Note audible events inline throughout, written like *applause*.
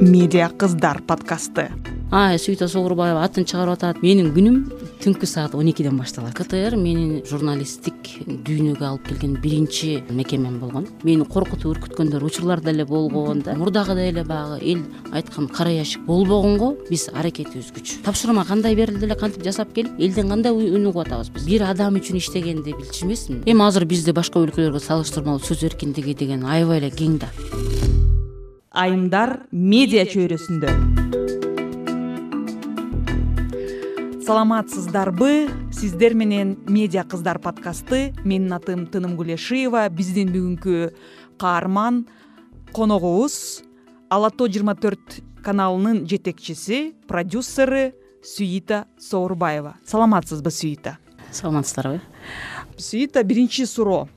медиа кыздар подкасты. Сүйүта соорубаева атын чыгарып атат. Менин күнүм түнкү саат он экиден башталат. Ктр менин журналисттик дүйнөгө алып келген биринчи мекемем болгон. Мени коркутуп үркүткөндөр учурлар деле болгон да. Мурдагыдай эле баягы эл айткан кара ящик болбогонго биз аракетибиз күч тапшырма кандай берилди эле кантип жасап келип элден кандай үн угуп атабыз биз? Бир адам үчүн иштегенди билчү эмесмин эми азыр бизде башка өлкөлөргө салыштырмалуу сөз эркиндиги деген аябай эле кең да айымдар медиа чөйрөсүндө. Саламатсыздарбы? Сиздер менен медиа кыздар подкасты. Менин атым тынымгүл эшиева биздин бүгүнкү каарман коногубуз ала тоо жыйырма төрт каналынын жетекчиси продюсеры сүйита соорубаева саламатсызбы сүйита саламатсыздарбы? Сүйита биринчи суроо.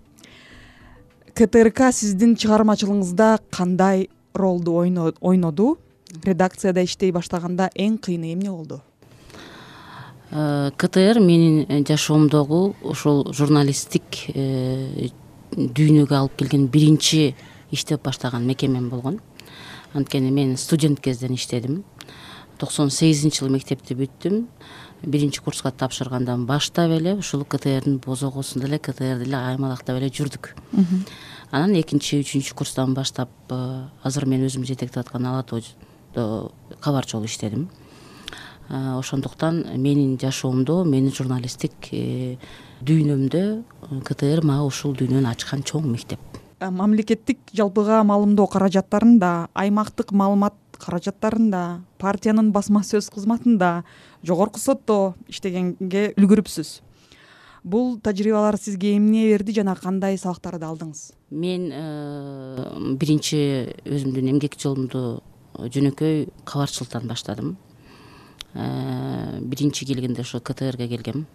Ктрк сиздин чыгармачылыгыңызда кандай ролду ойноду редакцияда иштей баштаганда эң кыйыны эмне болду? Э, ктр менин жашоомдогу ушул журналисттик э, дүйнөгө алып келген биринчи иштеп баштаган мекемем болгон. Анткени мен студент кезден иштедим. Токсон сегизинчи жылы мектепти бүттүм. Биринчи курска тапшыргандан баштап эле ушул ктрдин бозогосунда эле ктрди эле аймалактап эле жүрдүк анан экинчи үчүнчү курстан баштап азыр мен өзүм жетектеп аткан ала тоодо кабарчы болуп иштедим ошондуктан менин жашоомдо менин журналисттик э, дүйнөмдө э, ктр мага ушул дүйнөнү ачкан чоң мектеп. Э, мамлекеттик жалпыга маалымдоо каражаттарында аймактык маалымат каражаттарында партиянын басма сөз кызматында жогорку сотто иштегенге үлгүрүпсүз бул тажрыйбалар сизге эмне берди жана кандай сабактарды алдыңыз? Мен биринчи өзүмдүн эмгек жолумду жөнөкөй кабарчылыктан баштадым. Э, биринчи келгенде ошо ктрге келгем.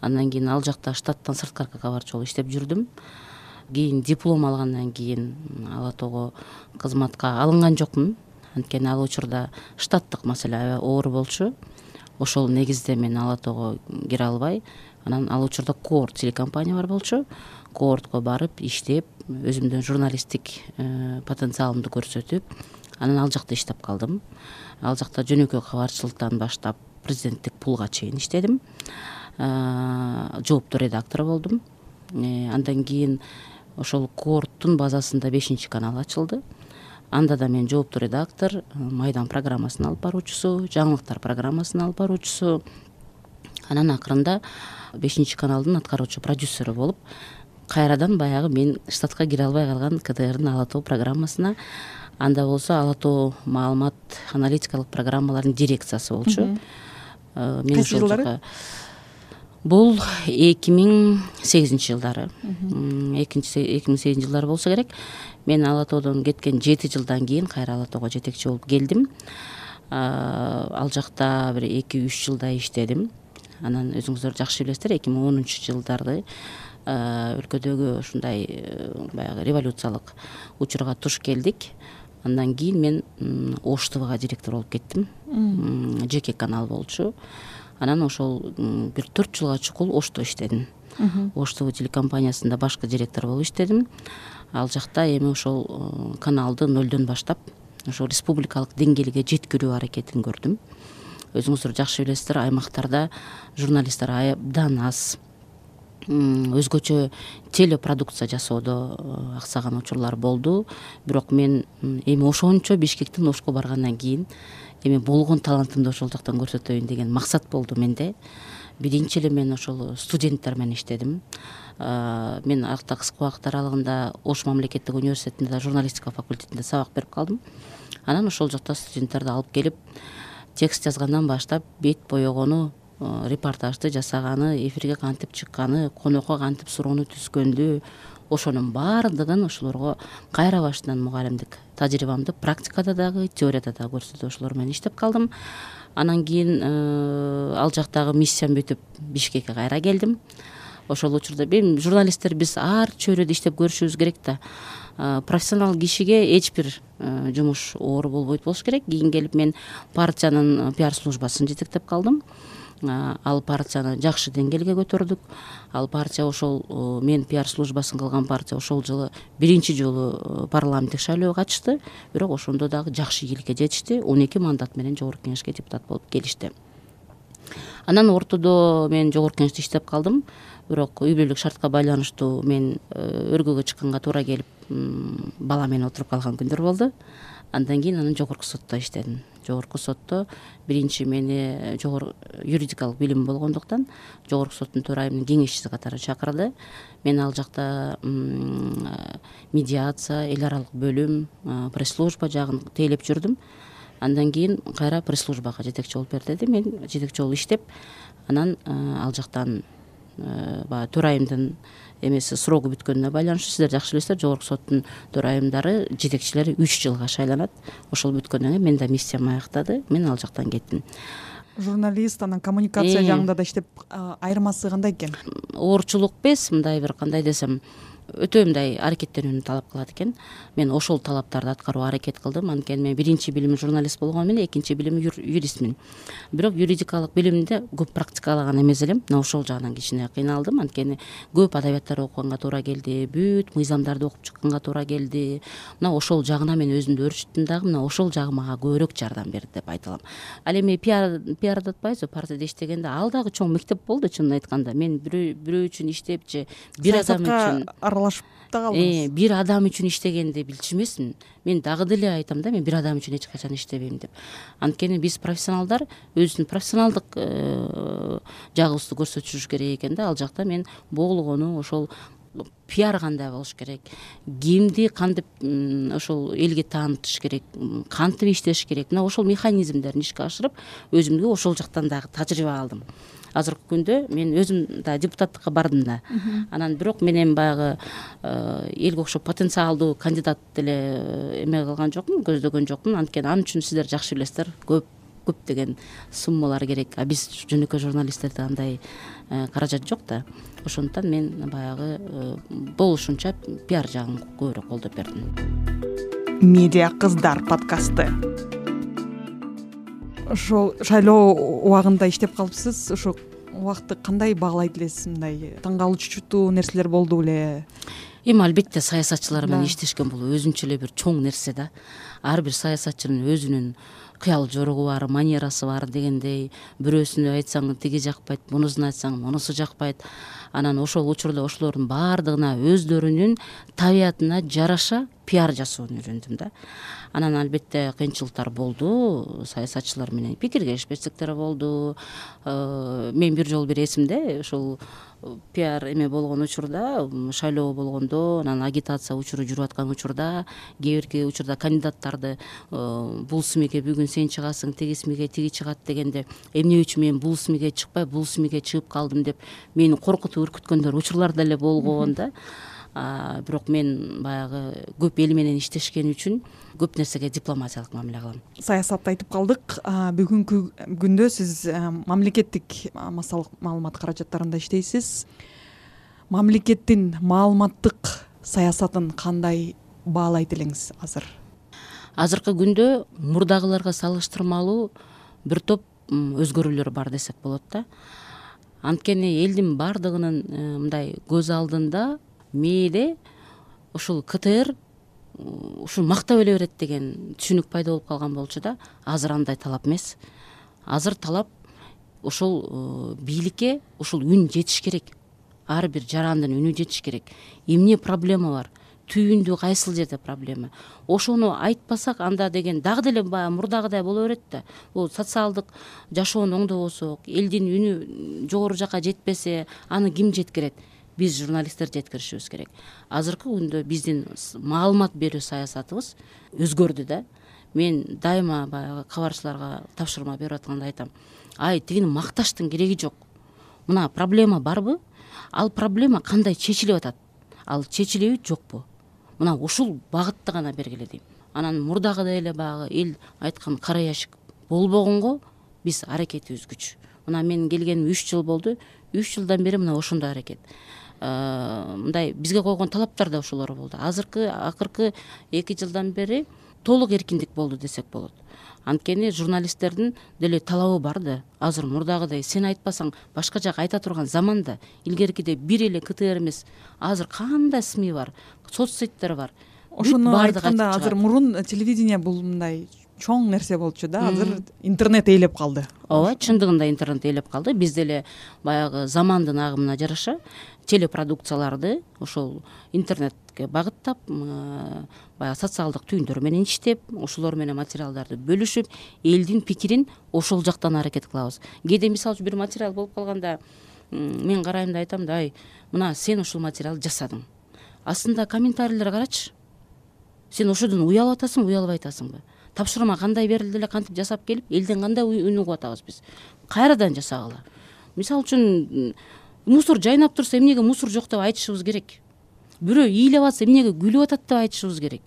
Андан кийин ал жакта штаттан сырткары кабарчы болуп иштеп жүрдүм. Кийин диплом алгандан кийин ала тоого кызматка алынган жокмун. Анткени ал учурда штаттык маселе аябай оор болчу. Ошол негизде мен ала тоого кире албай анан ал учурда коорд телекомпания бар болчу. Коордко барып иштеп өзүмдүн журналисттик э, потенциалымды көрсөтүп анан ал жакта иштеп калдым. Ал жакта жөнөкөй кабарчылыктан баштап президенттик пулга чейин иштедим. Жооптуу редактор болдум. Э, андан кийин ошол коордтун базасында бешинчи канал ачылды. Анда да мен жооптуу редактор майдан программасынын алып баруучусу жаңылыктар программасынын алып баруучусу анан акырында бешинчи каналдын аткаруучу продюсеру болуп кайрадан баягы мен штатка кире албай калган ктрдин ала тоо программасына анда болсо ала тоо маалымат аналитикалык программалардын дирекциясы болчу. Э, мен кайсы жылдары? бул эки миң сегизинчи жылдары. Эки миң сегизинчи жылдары болсо керек. Мен ала тоодон кеткен жети жылдан кийин кайра ала тоого жетекчи болуп келдим. Ал жакта бир эки үч жылдай иштедим анан өзүңүздөр жакшы билесиздер эки миң онунчу жылдары өлкөдөгү ушундай э, баягы революциялык учурга туш келдик. Андан кийин мен ош твга директор болуп кеттим. Жеке канал болчу. Анан ошол бир төрт жылга чукул ошто иштедим. Ош тв телекомпаниясында башкы директор болуп иштедим. Ал жакта эми ошол э, каналды нөлдөн баштап ошол республикалык деңгээлге жеткирүү аракетин көрдүм өзүңүздөр жакшы билесиздер аймактарда журналисттер абдан аз. Өзгөчө телепродукция жасоодо э, аксаган учурлар болду. Бирок мен эми ошончо бишкектен ошко баргандан кийин эми болгон талантымды ошол жактан көрсөтөйүн деген максат болду менде. Биринчи эле мен ошол студенттер менен иштедим. Э, мен аякта кыска убакыт аралыгында ош мамлекеттик университетинде да журналистика факультетинде сабак берип калдым. Анан ошол жакта студенттерди алып келип текст жазгандан баштап бет боегону Э, репортажды жасаганы эфирге кантип чыкканы конокко кантип суроону түзгөндү ошонун баардыгын ошолорго кайра башынан мугалимдик. Тажрыйбамды практикада дагы теорияда дагы көрсөтүп ошолор менен иштеп калдым. Анан кийин э, ал жактагы миссиям бүтүп бишкекке кайра келдим ошол учурда эми журналисттер биз ар чөйрөдө иштеп көрүшүбүз керек да. Э, профессионал кишиге эч бир жумуш оор болбойт болуш керек. Кийин келип мен партиянын пиар службасын жетектеп калдым. Ал партияны жакшы деңгээлге көтөрдүк. Ал партия ошол мен пиар службасын кылган партия ошол жылы биринчи жолу парламенттик шайлоого катышты. Бирок ошондо дагы жакшы ийгиликке жетишти. Он эки мандат менен жогорку кеңешке депутат болуп келишти. Анан ортодо мен жогорку кеңеште иштеп калдым бирок үй бүлөлүк шартка байланыштуу мен өргөгө чыкканга туура келип бала менен отуруп калган күндөр болду. Андан кийин анан жогорку сотто иштедим. Жогорку сотто биринчи мени жогору юридикалык билимим болгондуктан жогорку соттун төрайымынын кеңешчиси катары чакырды. Мен ал жакта медиация эл аралык бөлүм пресс служба жагын тейлеп жүрдүм. Андан кийин кайра пресс службага жетекчи болуп бер деди мен жетекчи болуп иштеп анан ал жактан баягы төрайымдын эмеси срогу бүткөнүнө байланыштуу сиздер жакшы билесиздер жогорку соттун төрайымдары жетекчилери үч жылга шайланат. Ошол бүткөндөн кийин менин да миссиям аягдады мен ал жактан кеттим. Журналист анан коммуникация э. жагында да иштеп айырмасы кандай экен? Оорчулук эмес мындай бир кандай десем өтө мындай аракеттенүүнү талап кылат экен. Мен ошол талаптарды аткарууга аракет кылдым. Анткени мен биринчи билимим журналист болгону менен экинчи билимим юристмин. Бирок юридикалык билимди көп практикалаган эмес элем. Мына ошол жагынан кичине кыйналдым. Анткени көп адабияттар окуганга туура келди бүт мыйзамдарды окуп чыкканга туура келди. Мына ошол жагына мен өзүмдү өөрчүттүм дагы мына ошол жагы мага көбүрөөк жардам берди деп айта алам. Ал эми пиар пиарда атпайбызбы партияда иштегенде ал дагы чоң мектеп болду чынын айтканда. Мен бирөө үчүн иштеп же бир адам үчүн аралашып да калдыңыз? э, бир адам үчүн иштегенди билчү эмесмин. Мен дагы деле айтам да мен бир адам үчүн эч качан иштебейм деп. Анткени биз профессионалдар өзүбүздүн профессионалдык э, жагыбызды көрсөтүшүбүз керек экен да. Ал жакта мен болгону ошол пиар кандай болуш керек? Кимди кантип ошол элге таанытыш керек? Кантип иштеш керек? Мына ошол механизмдерин ишке ашырып өзүмгө ошол жактан дагы тажрыйба алдым азыркы күндө мен өзүм да депутаттыкка бардым да. Анан бирок мен эми баягы э, элге окшоп потенциалдуу кандидат деле э, эме кылган жокмун көздөгөн жокмун. Анткени ал үчүн сиздер жакшы билесиздер. Көп көптөгөн суммалар керек. А биз жөнөкөй журналисттерде андай э, каражат жок да. Ошондуктан мен баягы болушунча пиар жагын көбүрөөк колдоп бердим. Медиа кыздар подкасты ошол шайлоо убагында иштеп калыпсыз ошо убакытты кандай баалайт элесиз мындай? Таң калычутуу нерселер болду беле эми албетте саясатчылар менен иштешкен бул өзүнчө эле бир чоң нерсе да. Ар бир саясатчынын өзүнүн кыял жоругу бар манерасы бар дегендей бирөөсүнө айтсаң тиги жакпайт мунусуна айтсаң мунусу жакпайт. Анан ошол учурда ошолордун баардыгына өздөрүнүн табиятына жараша пиар жасоону үйрөндүм да. Анан албетте кыйынчылыктар болду саясатчылар менен пикиргелишпестиктер болду. Э, мен бир жолу бир эсимде ушул пиар эме болгон учурда шайлоо болгондо анан агитация учуру жүрүп аткан учурда кээ бирки учурда кандидаттарды э, бул смиге бүгүн сен чыгасың тиги смиге тиги чыгат дегенде эмне үчүн мен бул смиге чыкпай бул смиге чыгып калдым деп мени коркутуп үркүткөндөр учурлар деле болгон да бирок мен баягы көп эл менен иштешкен үчүн көп нерсеге дипломатиялык мамиле кылам. Саясатты айтып калдык. Бүгүнкү күндө сиз мамлекеттик массалык маалымат каражаттарында иштейсиз. Мамлекеттин маалыматтык саясатын кандай баалайт элеңиз азыр? Азыркы күндө мурдагыларга салыштырмалуу бир топ өзгөрүүлөр бар десек болот да. Анткени элдин баардыгынын э, мындай көз алдында мээде ушул ктр ушул мактап эле берет деген түшүнүк пайда болуп калган болчу да. Азыр андай талап эмес. Азыр талап ошол э, бийликке ушул үн жетиш керек. Ар бир жарандын үнү жетиш керек. Эмне проблема бар? Түбүндө кайсыл жерде проблема? Ошону айтпасак анда деген дагы деле баягы мурдагыдай боло берет да. Бул социалдык жашоону оңдобосок элдин үнү жогору жака жетпесе аны ким жеткирет биз журналисттер жеткиришибиз керек. Азыркы күндө биздин маалымат берүү саясатыбыз өзгөрдү да. Мен дайыма баягы кабарчыларга тапшырма берип атканда айтам. Ай тигини макташтын кереги жок. Мына проблема барбы? Ал проблема кандай чечилип атат? Ал чечилеби жокпу. Мына ушул багытты гана бергиле дейм. Анан мурдагыдай эле баягы эл айткан кара ящик болбогонго биз аракетибиз күч. Мына менин келгениме үч жыл болду. Үч жылдан бери мына ошондой аракет мындай бизге койгон талаптар да ошолор болду. Азыркы акыркы эки жылдан бери толук эркиндик болду десек болот. Анткени журналисттердин деле талабы бар да. Азыр мурдагыдай сен айтпасаң башка жак айта турган заман да илгеркидей бир эле ктр эмес. Азыр кандай сми бар соц сеттер бар ошону айтканда азыр мурун телевидение бул мындай чоң нерсе болчу да. Азыр интернет ээлеп калды. Ооба чындыгында интернет ээлеп калды. Биз деле баягы замандын агымына жараша телепродукцияларды ошол интернетке багыттап баягы социалдык түйүндөр менен иштеп ошолор менен материалдарды бөлүшүп элдин пикирин ошол жактан аракет кылабыз. Кээде мисалы үчүн бир материал болуп калганда мен карайм да айтам да ай мына сен ушул материалды жасадың. Астында комментарийлер карачы. Сен ошодон уялып атасыңбы уялбай атасыңбы тапшырма кандай берилди эле кантип жасап келип элден кандай үн угуп атабыз биз? Кайрадан жасагыла. Мисалы үчүн мусор жайнап турса эмнеге мусор жок деп айтышыбыз керек? Бирөө ыйлап атса эмнеге күлүп атат деп айтышыбыз керек?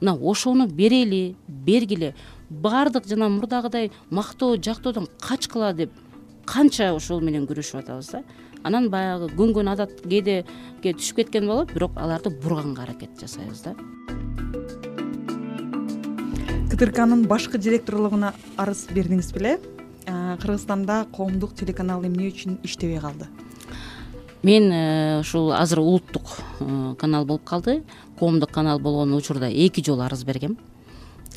Мына ошону берели бергиле. Баардык жана мурдагыдай мактоо жактоодон качкыла деп канча ошол менен күрөшүп атабыз да. Анан баягы көнгөн адат кээдеге түшүп кеткен болот бирок аларды бурганга аракет жасайбыз да ктркнын башкы директорлугуна арыз бердиңиз беле. Кыргызстанда коомдук телеканал эмне үчүн иштебей калды? Мен э, ушул азыр улуттук э, канал болуп калды. Коомдук канал болгон учурда эки жолу арыз бергем.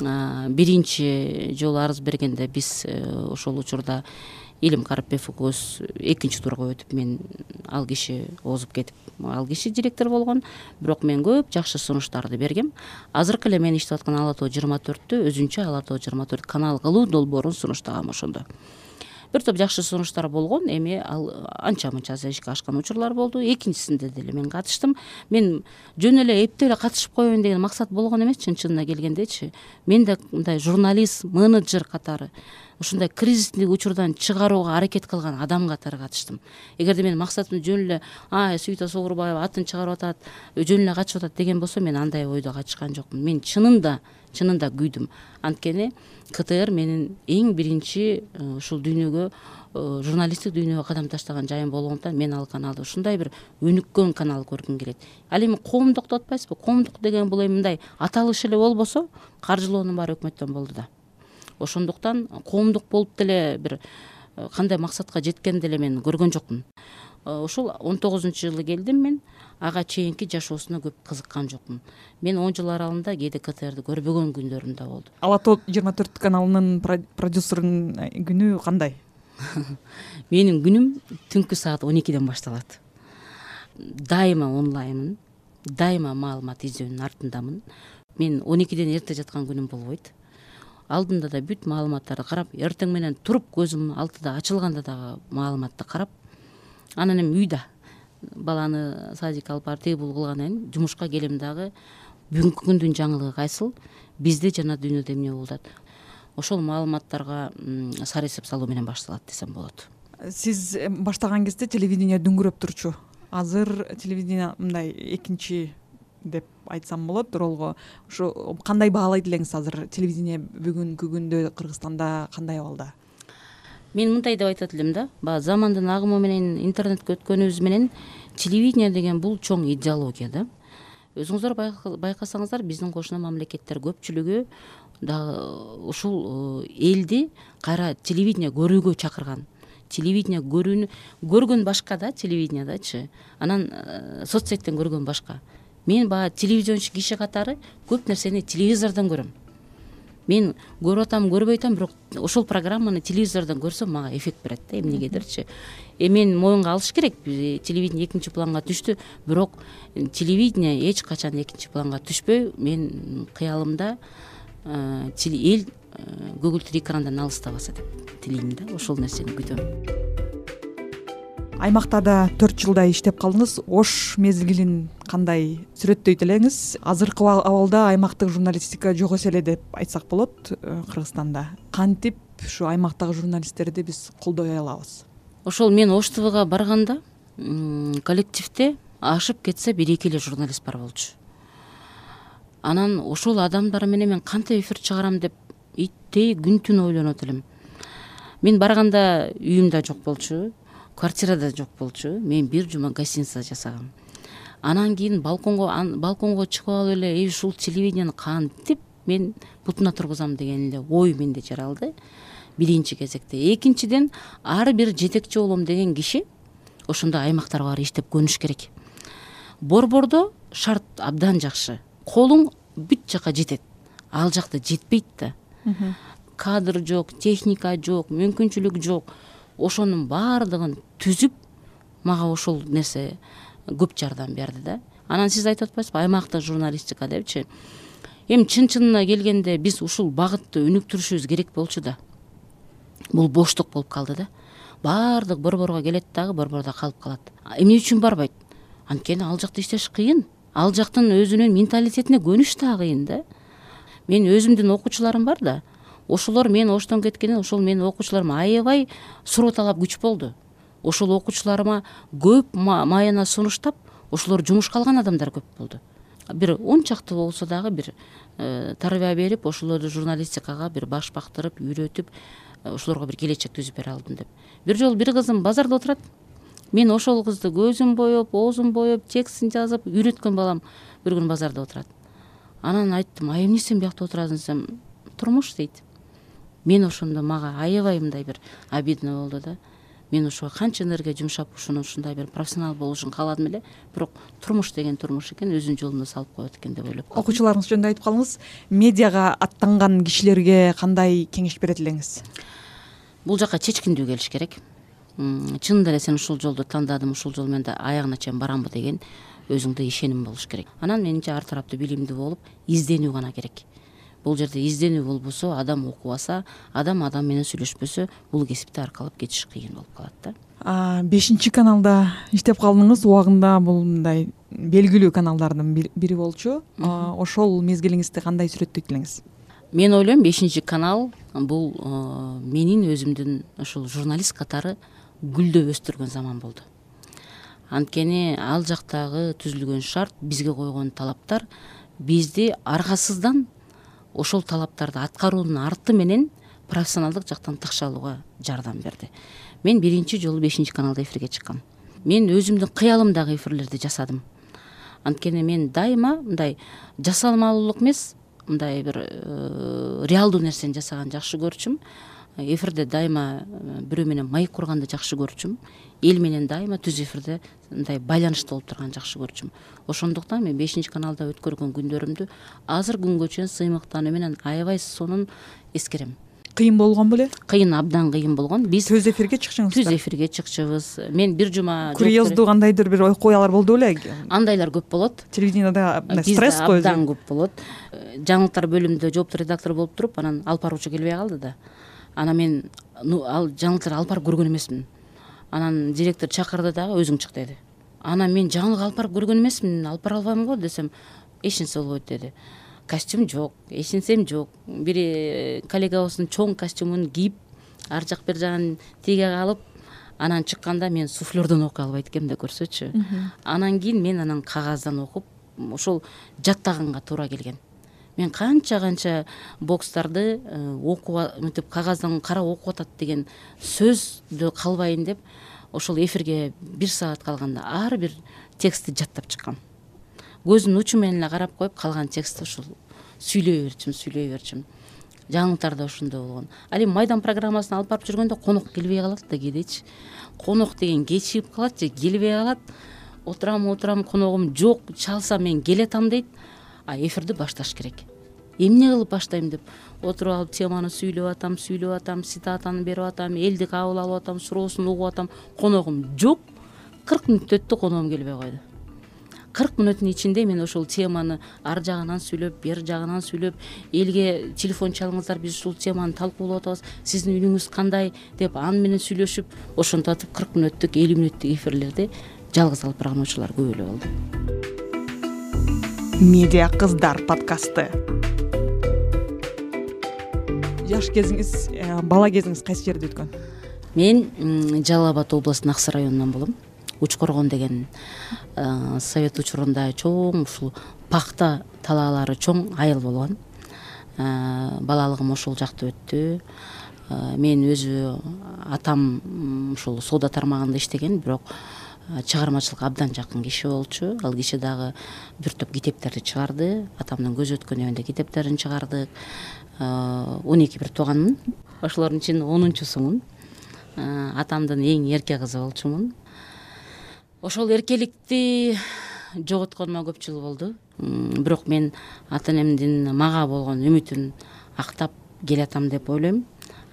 Биринчи жолу арыз бергенде биз э, ошол учурда илим карипбеков экөөбүз экинчи турга өтүп мен ал киши озуп кетип ал киши директор болгон. Бирок мен көп жакшы сунуштарды бергем. Азыркы эле мен иштеп аткан ала тоо жыйырма төрттү өзүнчө ала тоо жыйырма төрт канал кылуу долбоорун сунуштагам ошондо бир топ жакшы сунуштар болгон. Эми ал анча мынча ишке ашкан учурлар болду. Экинчисинде деле мен катыштым. Мен жөн эле эптеп эле катышып коеюн деген максат болгон эмес чын чынына келгендечи. Мен да мындай журналист менеджер катары ушундай кризистик учурдан чыгарууга аракет кылган адам катары катыштым. Эгерде менин максатым жөн эле а свита согурбаева атын чыгарып атат жөн эле качып атат деген болсо мен андай ойдо катышкан жокмун. Мен чынында чынында күйдүм. Анткени ктр менин эң биринчи э, ушул дүйнөгө э, журналисттик дүйнөгө кадам таштаган жайым болгондуктан мен ал каналды ушундай бир өнүккөн канал көргүм келет. Ал эми коомдук деп атпайсызбы? Коомдук деген бул эми мындай аталыш эле болбосо каржылоонун баары өкмөттөн болду да. Ошондуктан коомдук болуп деле бир э, кандай максатка жеткенди деле мен көргөн жокмун. Ушул он тогузунчу жылы келдим мен ага чейинки жашоосуна көп кызыккан жокмун. Мен он жыл аралыгында кээде ктрди көрбөгөн күндөрүм да болду ала тоо жыйырма төрт каналынын продюсерунун э, күнү кандай? *laughs* Менин күнүм түнкү саат он экиден башталат. Дайыма онлайнмын дайыма маалымат издөөнүн артындамын. Мен он экиден эрте жаткан күнүм болбойт. Алдында да бүт маалыматтарды карап эртең менен туруп көзүм алтыда ачылганда дагы маалыматты карап анан эми үйдө баланы садикке алып барып тиги бугу кылгандан кийин жумушка келем дагы бүгүнкү күндүн жаңылыгы кайсыл? Бизде жана дүйнөдө эмне болуп атат ошол маалыматтарга сары эсеп салуу менен башталат десем болот. Сиз э, баштаган кезде телевидение дүңгүрөп турчу. Азыр телевидение мындай экинчи деп айтсам болот ролго ушу кандай баалайт элеңиз азыр? Телевидение бүгүнкү күндө кыргызстанда кандай абалда мен мындай деп айтат элем да. Баягы замандын агымы менен интернетке өткөнүбүз менен телевидение деген бул чоң идеология да. Өзүңүздөр байкасаңыздар биздин кошуна мамлекеттер көпчүлүгү дагы ушул э, элди кайра телевидение көрүүгө чакырган. Телевидение көрүүнү көргөн башка да телевидениедачы анан э, соц сеттен көргөн башка. Мен баягы телевизионщик киши катары көп нерсени телевизордон көрөм мен көрүп атам көрбөй атам бирок ошол программаны телевизордон көрсөм мага эффект берет да эмнегедирчи эми моюнга алыш керек. Телевидение экинчи планга түштү бирок телевидение эч качан экинчи планга түшпөй мен кыялымда э, эл э, көгүлтүр экрандан алыстабаса деп тилейм да ошол нерсени күтөм аймакта да төрт жылдай иштеп калдыңыз ош мезгилин кандай сүрөттөйт элеңиз? Азыркы абалда аймактык журналистика жок эле деп айтсак болот э, кыргызстанда. Кантип ушу аймактагы журналисттерди биз колдой алабыз? Ошол мен ош твга барганда коллективде ашып кетсе бир эки эле журналист бар болчу. Анан ошол адамдар менен мен кантип эфир чыгарам деп иттей күн түн ойлонот элем. Мен барганда үйүм да жок болчу квартира да жок болчу. Мен бир жума гостиницада жасагам. Анан кийин балконго балконго чыгып алып эле эй ушул телевидениени кантип мен бутуна тургузам деген эле ой менде жаралды. Биринчи кезекте. Экинчиден ар бир жетекчи болом деген киши ошондой аймактарга барып иштеп көнүш керек. Борбордо шарт абдан жакшы. Колуң бүт жака жетет. Ал жакта жетпейт да. Кадр жок техника жок мүмкүнчүлүк жок ошонун баардыгын түзүп мага ошол нерсе көп жардам берди да. Анан сиз айтып атпайсызбы аймактык журналистика депчи. Эми чын чынына келгенде биз ушул багытты өнүктүрүшүбүз керек болчу да. Бул боштук болуп калды да. Баардык борборго келет дагы борбордо калып калат. Эмне үчүн барбайт? Анткени ал жакта иштеш кыйын. Ал жактын өзүнүн менталитетине көнүш да кыйын да. Менин өзүмдүн окуучуларым бар да ошолор мен оштон кеткенде ошол менин окуучуларыма аябай суроо талап күч болду. Ошол окуучуларыма көп мааяна сунуштап ошолор жумушка алган адамдар көп болду. Бир он чакты болсо дагы бир э, тарбия берип ошолорду журналистикага бир баш бактырып үйрөтүп э, ошолорго бир келечек түзүп бере алдым деп. Бир жолу бир кызым базарда отурат. Мен ошол кызды көзүн боеп оозун боеп текстин жазып үйрөткөн балам бир күнү базарда отурат. Анан айттым а эмне сен биякта отурасың? десем турмуш дейт мен ошондо мага аябай мындай бир обидно болду да. Мен ошого канча энергия жумшап ушуну ушундай бир профессионал болушун кааладым эле бирок турмуш деген турмуш экен өзүнүн жолуна салып коет экен деп ойлоп калдым. Окуучуларыңыз жөнүндө айтып калыңыз медиага аттанган кишилерге кандай кеңеш берет элеңиз бул жака чечкиндүү келиш керек. Чынында эле сен ушул жолду тандадым ушул жол менен аягына чейин барамбы деген өзүңдө ишеним болуш керек. Анан менимче ар тараптуу билимдүү болуп изденүү гана керек бул жерде изденүү болбосо адам окубаса адам адам менен сүйлөшпөсө бул кесипти аркалап кетиш кыйын болуп калат да. Бешинчи каналда иштеп калдыңыз убагында бул мындай белгилүү каналдардын бири болчу. Ошол мезгилиңизди кандай сүрөттөйт элеңиз мен ойлойм бешинчи канал бул менин өзүмдүн ушул журналист катары гүлдөп өстүргөн заман болду. Анткени ал жактагы түзүлгөн шарт бизге койгон талаптар бизди аргасыздан ошол талаптарды аткаруунун арты менен профессионалдык жактан такшалууга жардам берди. Мен биринчи жолу бешинчи каналда эфирге чыккам. Мен өзүмдүн кыялымдагы эфирлерди жасадым. Анткени мен дайыма мындай жасалмалуулук эмес мындай бир э, реалдуу нерсени жасаганды жакшы көрчүмүн эфирде дайыма э, бирөө менен маек курганды жакшы көрчүмүн эл менен дайыма түз эфирде мындай байланышта болуп турганды жакшы көрчүмүн ошондуктан мен бешинчи каналда өткөргөн күндөрүмдү азыр күнгө чейин сыймыктануу менен аябай сонун эскерем. Кыйын болгон беле? Кыйын абдан кыйын болгон. Биз түз эфирге чыкчыңыз түз эфирге чыкчубуз мен бир жума курьездүү кандайдыр бир окуялар болду беле? Андайлар көп болот. Телевиденияда мындай стресс го абдан көп болот. Жаңылыктар бөлүмүндө жооптуу редактор болуп туруп анан алып баруучу келбей калды да анан мен ал жаңылыктарды алып барып көргөн эмесмин. Анан директор чакырды дагы өзүң чык деди. Анан мен жаңылык алып барып көргөн эмесмин алып бара албайм го десем эч нерсе болбойт деди. Костюм жок эч нерсем жок. Бир э, коллегабыздын чоң костюмун кийип ар жак бери жагын тиге калып анан чыкканда мен суфлердон окуй албайт экенмин да көрсөчү анан кийин мен анан кагаздан окуп ошол жаттаганга туура келген мен канча канча бокстарды э, окуп мынтип кагаздан карап окуп атат деген сөздү калбайын деп ошол эфирге бир саат калганда ар бир текстти жаттап чыккам. Көзүмдүн учу менен эле карап коюп калган текстти ушул. Сүйлөй берчүмүн сүйлөй берчүмүн жаңылыктар да ошондой болгон. Ал эми майдан программасын алып барып жүргөндө конок келбей калат да кээдечи конок деген кечигип калат же келбей калат. Отурам отурам коногум жок чалсам мен келатам дейт. а эфирди башташ керек. Эмне кылып баштайм деп отуруп алып теманы сүйлөп атам сүйлөп атам цитатаны берип атам элди кабыл алып атам суроосун угуп атам. Коногум жок. Кырк мүнөт өттү коногум келбей койду. Кырк мүнөттүн ичинде мен ошол теманы ар жагынан сүйлөп бери жагынан сүйлөп элге телефон чалыңыздар биз ушул теманы талкуулап атабыз сиздин үнүңүз кандай деп аны менен сүйлөшүп ошентип атып кырк мүнөттүк элүү мүнөттүк эфирлерди жалгыз алып барган учурлар көп эле болду медиа кыздар подкасты. Жаш кезиңиз э, бала кезиңиз кайсы жерде өткөн? Мен жалал абад областынын аксы районунан болом. Уч коргон деген э, совет учурунда чоң ушул пахта талаалары чоң айыл болгон. Э, балалыгым ошол жакта өттү. Мен өзү атам ушул соода тармагында иштеген бирок чыгармачылыкка абдан жакын киши болчу. Ал киши дагы бир топ китептерди чыгарды. Атамдын көзү өткөн китептерин чыгардык. Он эки бир тууганмын. Ошолордун ичинин онунчусумун. Атамдын эң эрке кызы болчумун. Ошол эркеликти жоготконыма көп жыл болду бирок мен ата энемдин мага болгон үмүтүн актап келатам деп ойлойм.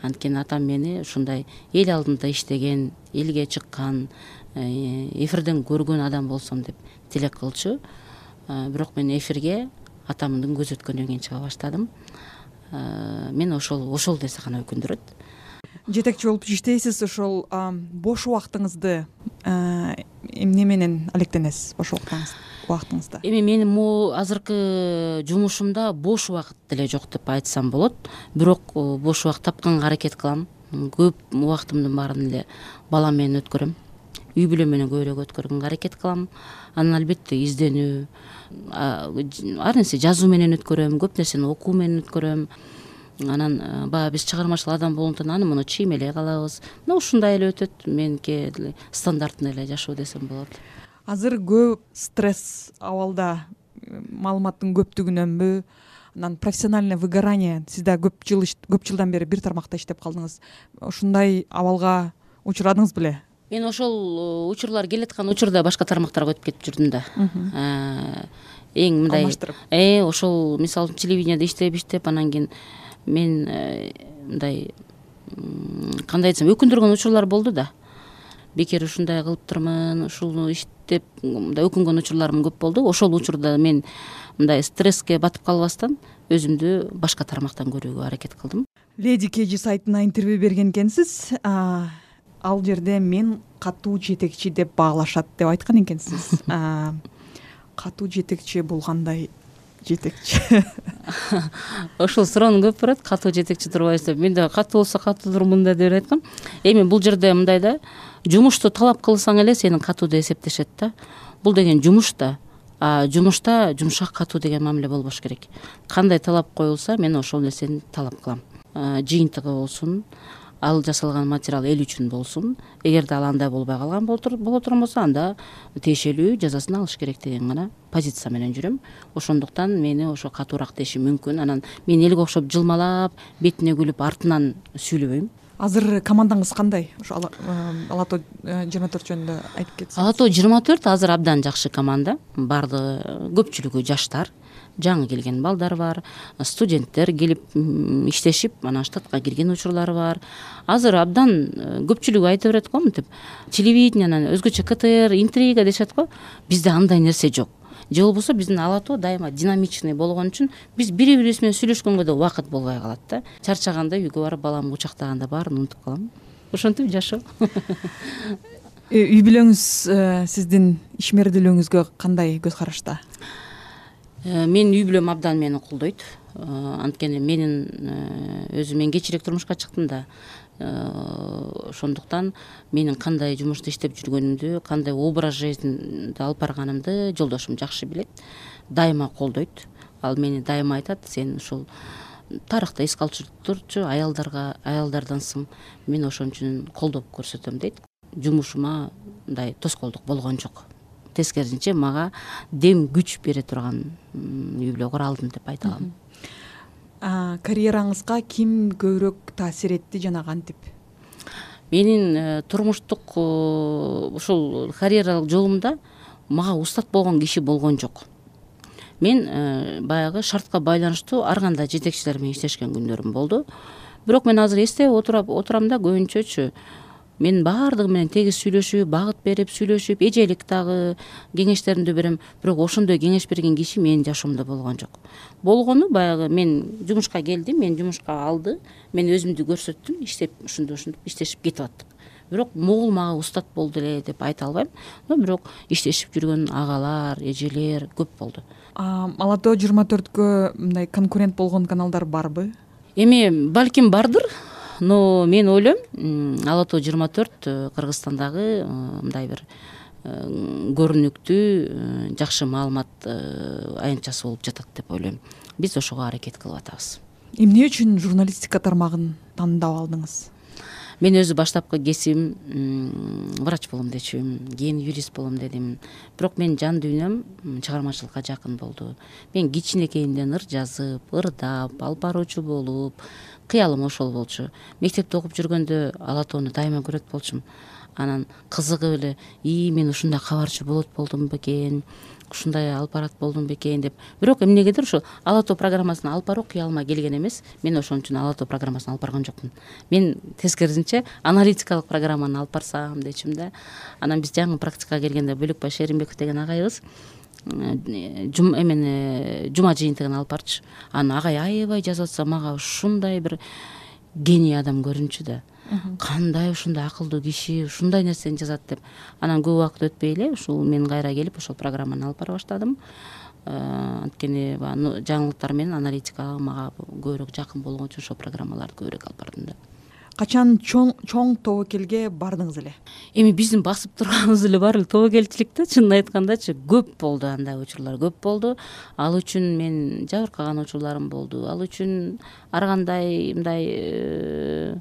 Анткени атам мени ушундай эл алдында иштеген элге чыккан эфирден көргөн адам болсом деп тилек кылчу. Бирок мен эфирге атамдын көзү өткөндөн кийин чыга баштадым. Мен ошол ошол нерсе гана өкүндүрөт. Жетекчи болуп иштейсиз ошол бош убактыңызды эмне менен алектенесиз бош убактыңызда? Эми менин могу азыркы жумушумда бош убакыт деле жок деп айтсам болот. Бирок э, бош убакыт тапканга аракет кылам. Көп убактымдын баарын эле балам менен өткөрөм үй бүлөм менен көбүрөөк өткөргөнгө аракет кылам. Анан албетте изденүү ар нерсе жазуу менен өткөрөм көп нерсени окуу менен өткөрөм. Анан баягы биз чыгармачыл адам болгондуктан аны муну чиймелей калабыз. Мына ушундай эле өтөт меники стандартный эле жашоо десем болот. Азыр көп стресс абалда маалыматтын көптүгүнөнбү. Анан профессиональный выгорание сиз да көп жыл көп жылдан бери бир тармакта иштеп калдыңыз. Ушундай абалга учурадыңыз беле мен ошол э, учурлар келаткан учурда башка тармактарга өтүп кетип жүрдүм да. Э, эң мындай алмаштырып. Ошол мисалы үчүн телевиденияда иштеп иштеп анан кийин мен э, мындай кандай айтсам өкүндүргөн учурлар болду да. Бекер ушундай кылыптырмын ушуну иштеп мындай өкүнгөн учурларым көп болду. Ошол учурда мен мындай стресске батып калбастан өзүмдү башка тармактан көрүүгө аракет кылдым. Леди kg сайтына интервью берген экенсиз ал жерде мен катуу жетекчи деп баалашат деп айткан экенсиз. *laughs* Катуу жетекчи бул кандай жетекчи. *laughs* Ошол суроону көп барат катуу жетекчи турбайбыз деп. Мен дагы катуу болсо катуудурмун да деп эле айткам эми бул жерде мындай да жумушту талап кылсаң эле сени катуу деп эсептешет да. Бул деген жумуш да жумушта жумшак катуу деген мамиле болбош керек. Кандай талап коюлса мен ошол нерсени талап кылам. Жыйынтыгы болсун ал жасалган материал эл үчүн болсун эгерде ал андай болбой калган боло турган болсо анда тиешелүү жазасын алыш керек деген гана позиция менен жүрөм. Ошондуктан мени ошо катуураак дешим мүмкүн. Анан мен элге окшоп жылмалап бетине күлүп артынан сүйлөбөйм. Азыр командаңыз кандай? Ошо ала тоо э, жыйырма төрт жөнүндө айтып кетсеңиз. Ала тоо жыйырма төрт азыр абдан жакшы команда. Баардыгы көпчүлүгү жаштар жаңы келген балдар бар студенттер келип иштешип анан штатка кирген учурлар бар. Азыр абдан э, көпчүлүгү айта берет го мынтип телевидениянан өзгөчө ктр интрига дешет го бизде андай нерсе жок. Же болбосо биздин ала тоо дайыма динамичный болгон үчүн биз бири бирибиз менен сүйлөшкөнгө да убакыт болбой калат да. Чарчаганда үйгө барып баламды кучактаганда баарын унутуп калам. Ошентип жашоо. Үй бүлөңүз э, сиздин ишмердүүлүгүңүзгө кандай көз карашта менин үй бүлөм абдан мени колдойт. Э, анткени менин э, өзү мен кечирээк турмушка чыктым да. Ошондуктан менин кандай жумушту иштеп жүргөнүмдү кандай образ жизньди алып барганымды жолдошум жакшы билет. Дайыма колдойт. Ал мени дайыма айтат сен ушул тарыхта эске алып турчу аялдарга аялдардансың. Мен ошон үчүн колдоп көрсөтөм дейт. Жумушума мындай тоскоолдук болгон жок тескерисинче мага дем күч бере турган үй бүлө кура алдым деп айта алам карьераңызга ким көбүрөөк таасир этти жана кантип? Менин э, турмуштук э, ушул карьералык жолумда мага устат болгон киши болгон жок. Мен э, баягы шартка байланыштуу ар кандай жетекчилер менен иштешкен күндөрүм болду. Бирок мен азыр эстеп отурам да көбүнчөчү мен баардыгы менен тегиз сүйлөшүп багыт берип сүйлөшүп эжелик дагы кеңештеримди берем. Бирок ошондой кеңеш берген киши менин жашоомдо болгон жок. Болгону баягы мен жумушка келдим мени жумушка алды мен өзүмдү көрсөттүм иштеп ушинтип ушинтип иштешип кетип аттык бирок могул мага устат болду эле деп айта албайм. Но бирок иштешип жүргөн агалар эжелер көп болду. Ала тоо жыйырма төрткө мындай конкурент болгон каналдар барбы? Эми балким бардыр но мен ойлойм ала тоо жыйырма төрт э, кыргызстандагы э, мындай бир э, көрүнүктүү жакшы маалымат аянтчасы болуп жатат деп ойлойм. Биз ошого аракет кылып атабыз. Эмне үчүн журналистика тармагын тандап алдыңыз? Мен өзү баштапкы кесибим врач болом дечүмүн кийин юрист болом дедим. Бирок менин жан дүйнөм чыгармачылыкка жакын болду. Мен кичинекейимден ыр жазып ырдап алып баруучу болуп кыялым ошол болчу. Мектепте окуп жүргөндө ала тоону дайыма көрөт болчумун анан кызыгып эле ии мен ушундай кабарчы болот болдум бекен ушундай алып барат болдум бекен деп. Бирок эмнегедир ушул ала тоо программасын алып баруу кыялыма келген эмес. Мен ошон үчүн ала тоо программасын алып барган жокмун. Мен тескерисинче аналитикалык программаны алып барсам дечүмүн да. Анан биз жаңы практикага келгенде бөлөкбай шеримбеков деген агайыбыз эмени жума жыйынтыгын алып барчу. Анан агай аябай жазып атса мага ушундай бир гений адам көрүнчү да. Кандай ушундай акылдуу киши ушундай нерсени жазат деп. Анан көп убакыт өтпөй эле ушул мен кайра келип ошол программаны алып бара баштадым. Э, анткени баягы жаңылыктар менен аналитика мага көбүрөөк жакын болгон үчүн ошол программаларды көбүрөөк алып бардым да качан чоң тобокелге бардыңыз эле? Эми биздин басып турганыбыз эле бар эле тобокелчилик да. Чынын айткандачы көп болду андай учурлар көп болду. Ал үчүн мен жабыркаган учурларым болду. Ал үчүн ар кандай мындай э,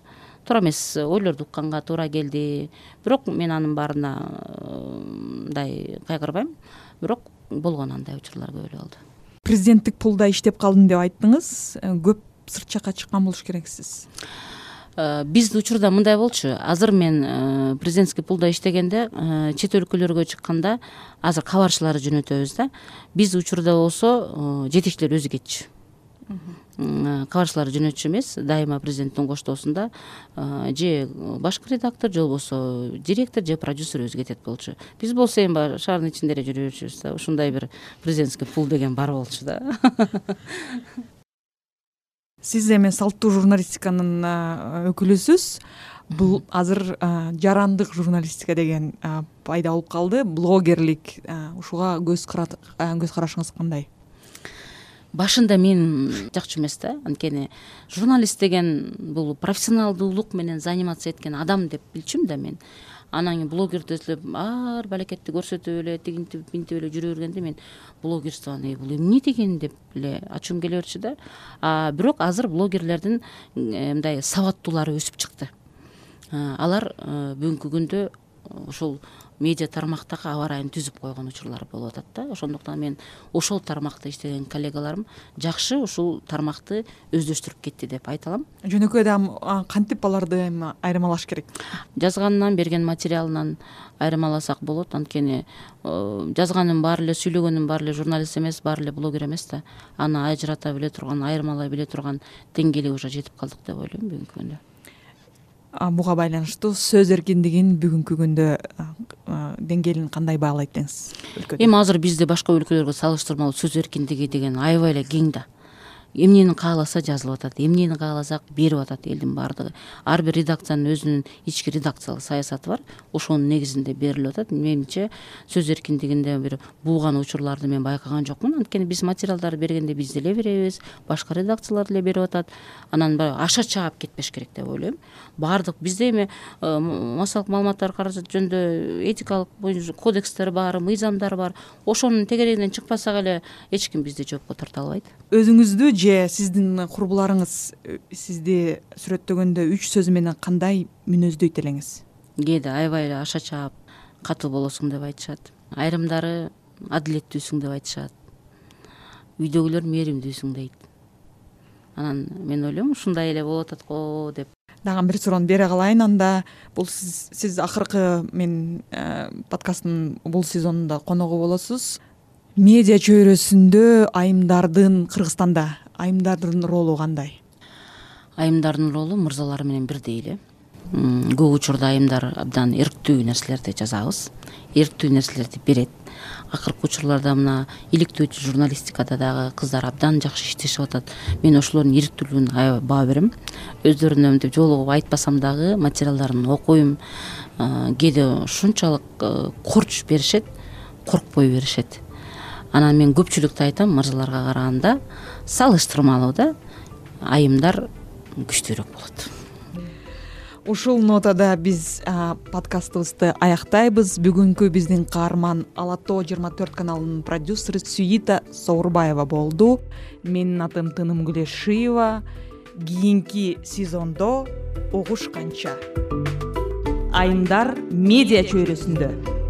туура эмес ойлорду укканга туура келди. Бирок мен анын баарына э, мындай кайгырбайм. Бирок болгон андай учурлар көп эле болду. Президенттик пулда иштеп калдым деп айттыңыз. Э, көп сырт жакка чыккан болуш керексиз биз учурда мындай болчу. Азыр мен президентский пулда иштегенде чет өлкөлөргө чыкканда азыр кабарчыларды жөнөтөбүз да. Биз учурда болсо жетекчилер өзү кетчү. Кабарчыларды жөнөтчү эмес. Дайыма президенттин коштоосунда же башкы редактор же болбосо директор же продюсер өзү кетет болчу. Биз болсо эми баягы шаардын ичинде эле жүрө берчүбүз да. Ушундай бир президентский пул деген бар болчу да *laughs* сиз эми салттуу журналистиканын өкүлүсүз. Бул азыр жарандык журналистика деген пайда болуп калды. Блогерлик ушуга көз карашыңыз кандай? Башында мен жакчу эмес да. Анткени журналист деген бул профессионалдуулук менен заниматься эткен адам деп билчүмүн да мен анан кийин блогер десем ар бир аракетти көрсөтүп эле тигинтип минтип эле жүрө бергенде мен блогерствону бул эмне деген деп эле ачуум келе берчү да. Бирок азыр блогерлердин э, мындай сабаттуулары өсүп чыкты. Алар э, бүгүнкү күндө ушул медиа тармактагы аба ырайын түзүп койгон учурлар болуп атат да. Ошондуктан мен ошол тармакта иштеген коллегаларым жакшы ушул тармакты өздөштүрүп кетти деп айта алам. Жөнөкөй адам кантип аларды эми айырмалаш керек? Жазганынан берген материалынан айырмаласак болот. Анткени э, жазганын баары эле сүйлөгөнүн баары эле журналист эмес баары эле блогер эмес да. Аны ажырата биле турган айырмалай биле турган деңгээлге уже жетип калдык деп ойлойм бүгүнкү күндө буга байланыштуу сөз эркиндигин бүгүнкү күндө деңгээлин кандай баалайт деңиз эми азыр бизде башка өлкөлөргө салыштырмалуу сөз эркиндиги деген аябай эле кең да эмнени кааласа жазылып атат эмнени кааласак берип атат элдин баардыгы. Ар бир редакциянын өзүнүн ички редакциялык саясаты бар ошонун негизинде берилип атат. Менимче сөз эркиндигинде бир бууган учурларды мен байкаган жокмун. Анткени биз материалдарды бергенде биз деле беребиз башка редакциялар деле берип атат. Анан баягы аша чаап кетпеш керек деп ойлойм. Баардык бизде эми э, массалык маалыматтар каражат жөнүндө этикалык кодекстер бар мыйзамдар бар. Ошонун тегерегинен чыкпасак эле эч ким бизди жоопко тарта албайт. Өзүңүздү же сиздин курбуларыңыз э, сизди сүрөттөгөндө үч сөзү менен кандай мүнөздөйт элеңиз? Кээде аябай эле аша чаап катуу болосуң деп айтышат. Айрымдары адилеттүүсүң деп айтышат. Үйдөгүлөр мээримдүүсүң дейт. Анан мен ойлойм ушундай эле болуп атат го деп. Дагы бир суроону бере калайын анда. Бул сиз акыркы менин э, подкасттын бул сезонунда коногу болосуз. Медиа чөйрөсүндө айымдардын кыргызстанда айымдардын ролу кандай? Айымдардын ролу мырзалар менен бирдей эле. Көп учурда айымдар абдан эрктүү нерселерди жазабыз. Эрктүү нерселерди берет. Акыркы учурларда мына иликтөөчү журналистикада дагы кыздар абдан жакшы иштешип атат. Мен ошолордун эрктүүлүгүнө аябай баа берем. Өздөрүнө мынтип жолугуп айтпасам дагы материалдарын окуйм. Кээде ушунчалык корч беришет коркпой беришет анан мен көпчүлүктү айтам мырзаларга караганда салыштырмалуу да айымдар күчтүүрөөк болот. Ушул нотада биз подкастыбызды аяктайбыз. Бүгүнкү биздин каарман ала тоо жыйырма төрт каналынын продюсеру сюита соорбаева болду. Менин атым тынымгүл шиева кийинки сезондо угушканча айымдар медиа чөйрөсүндө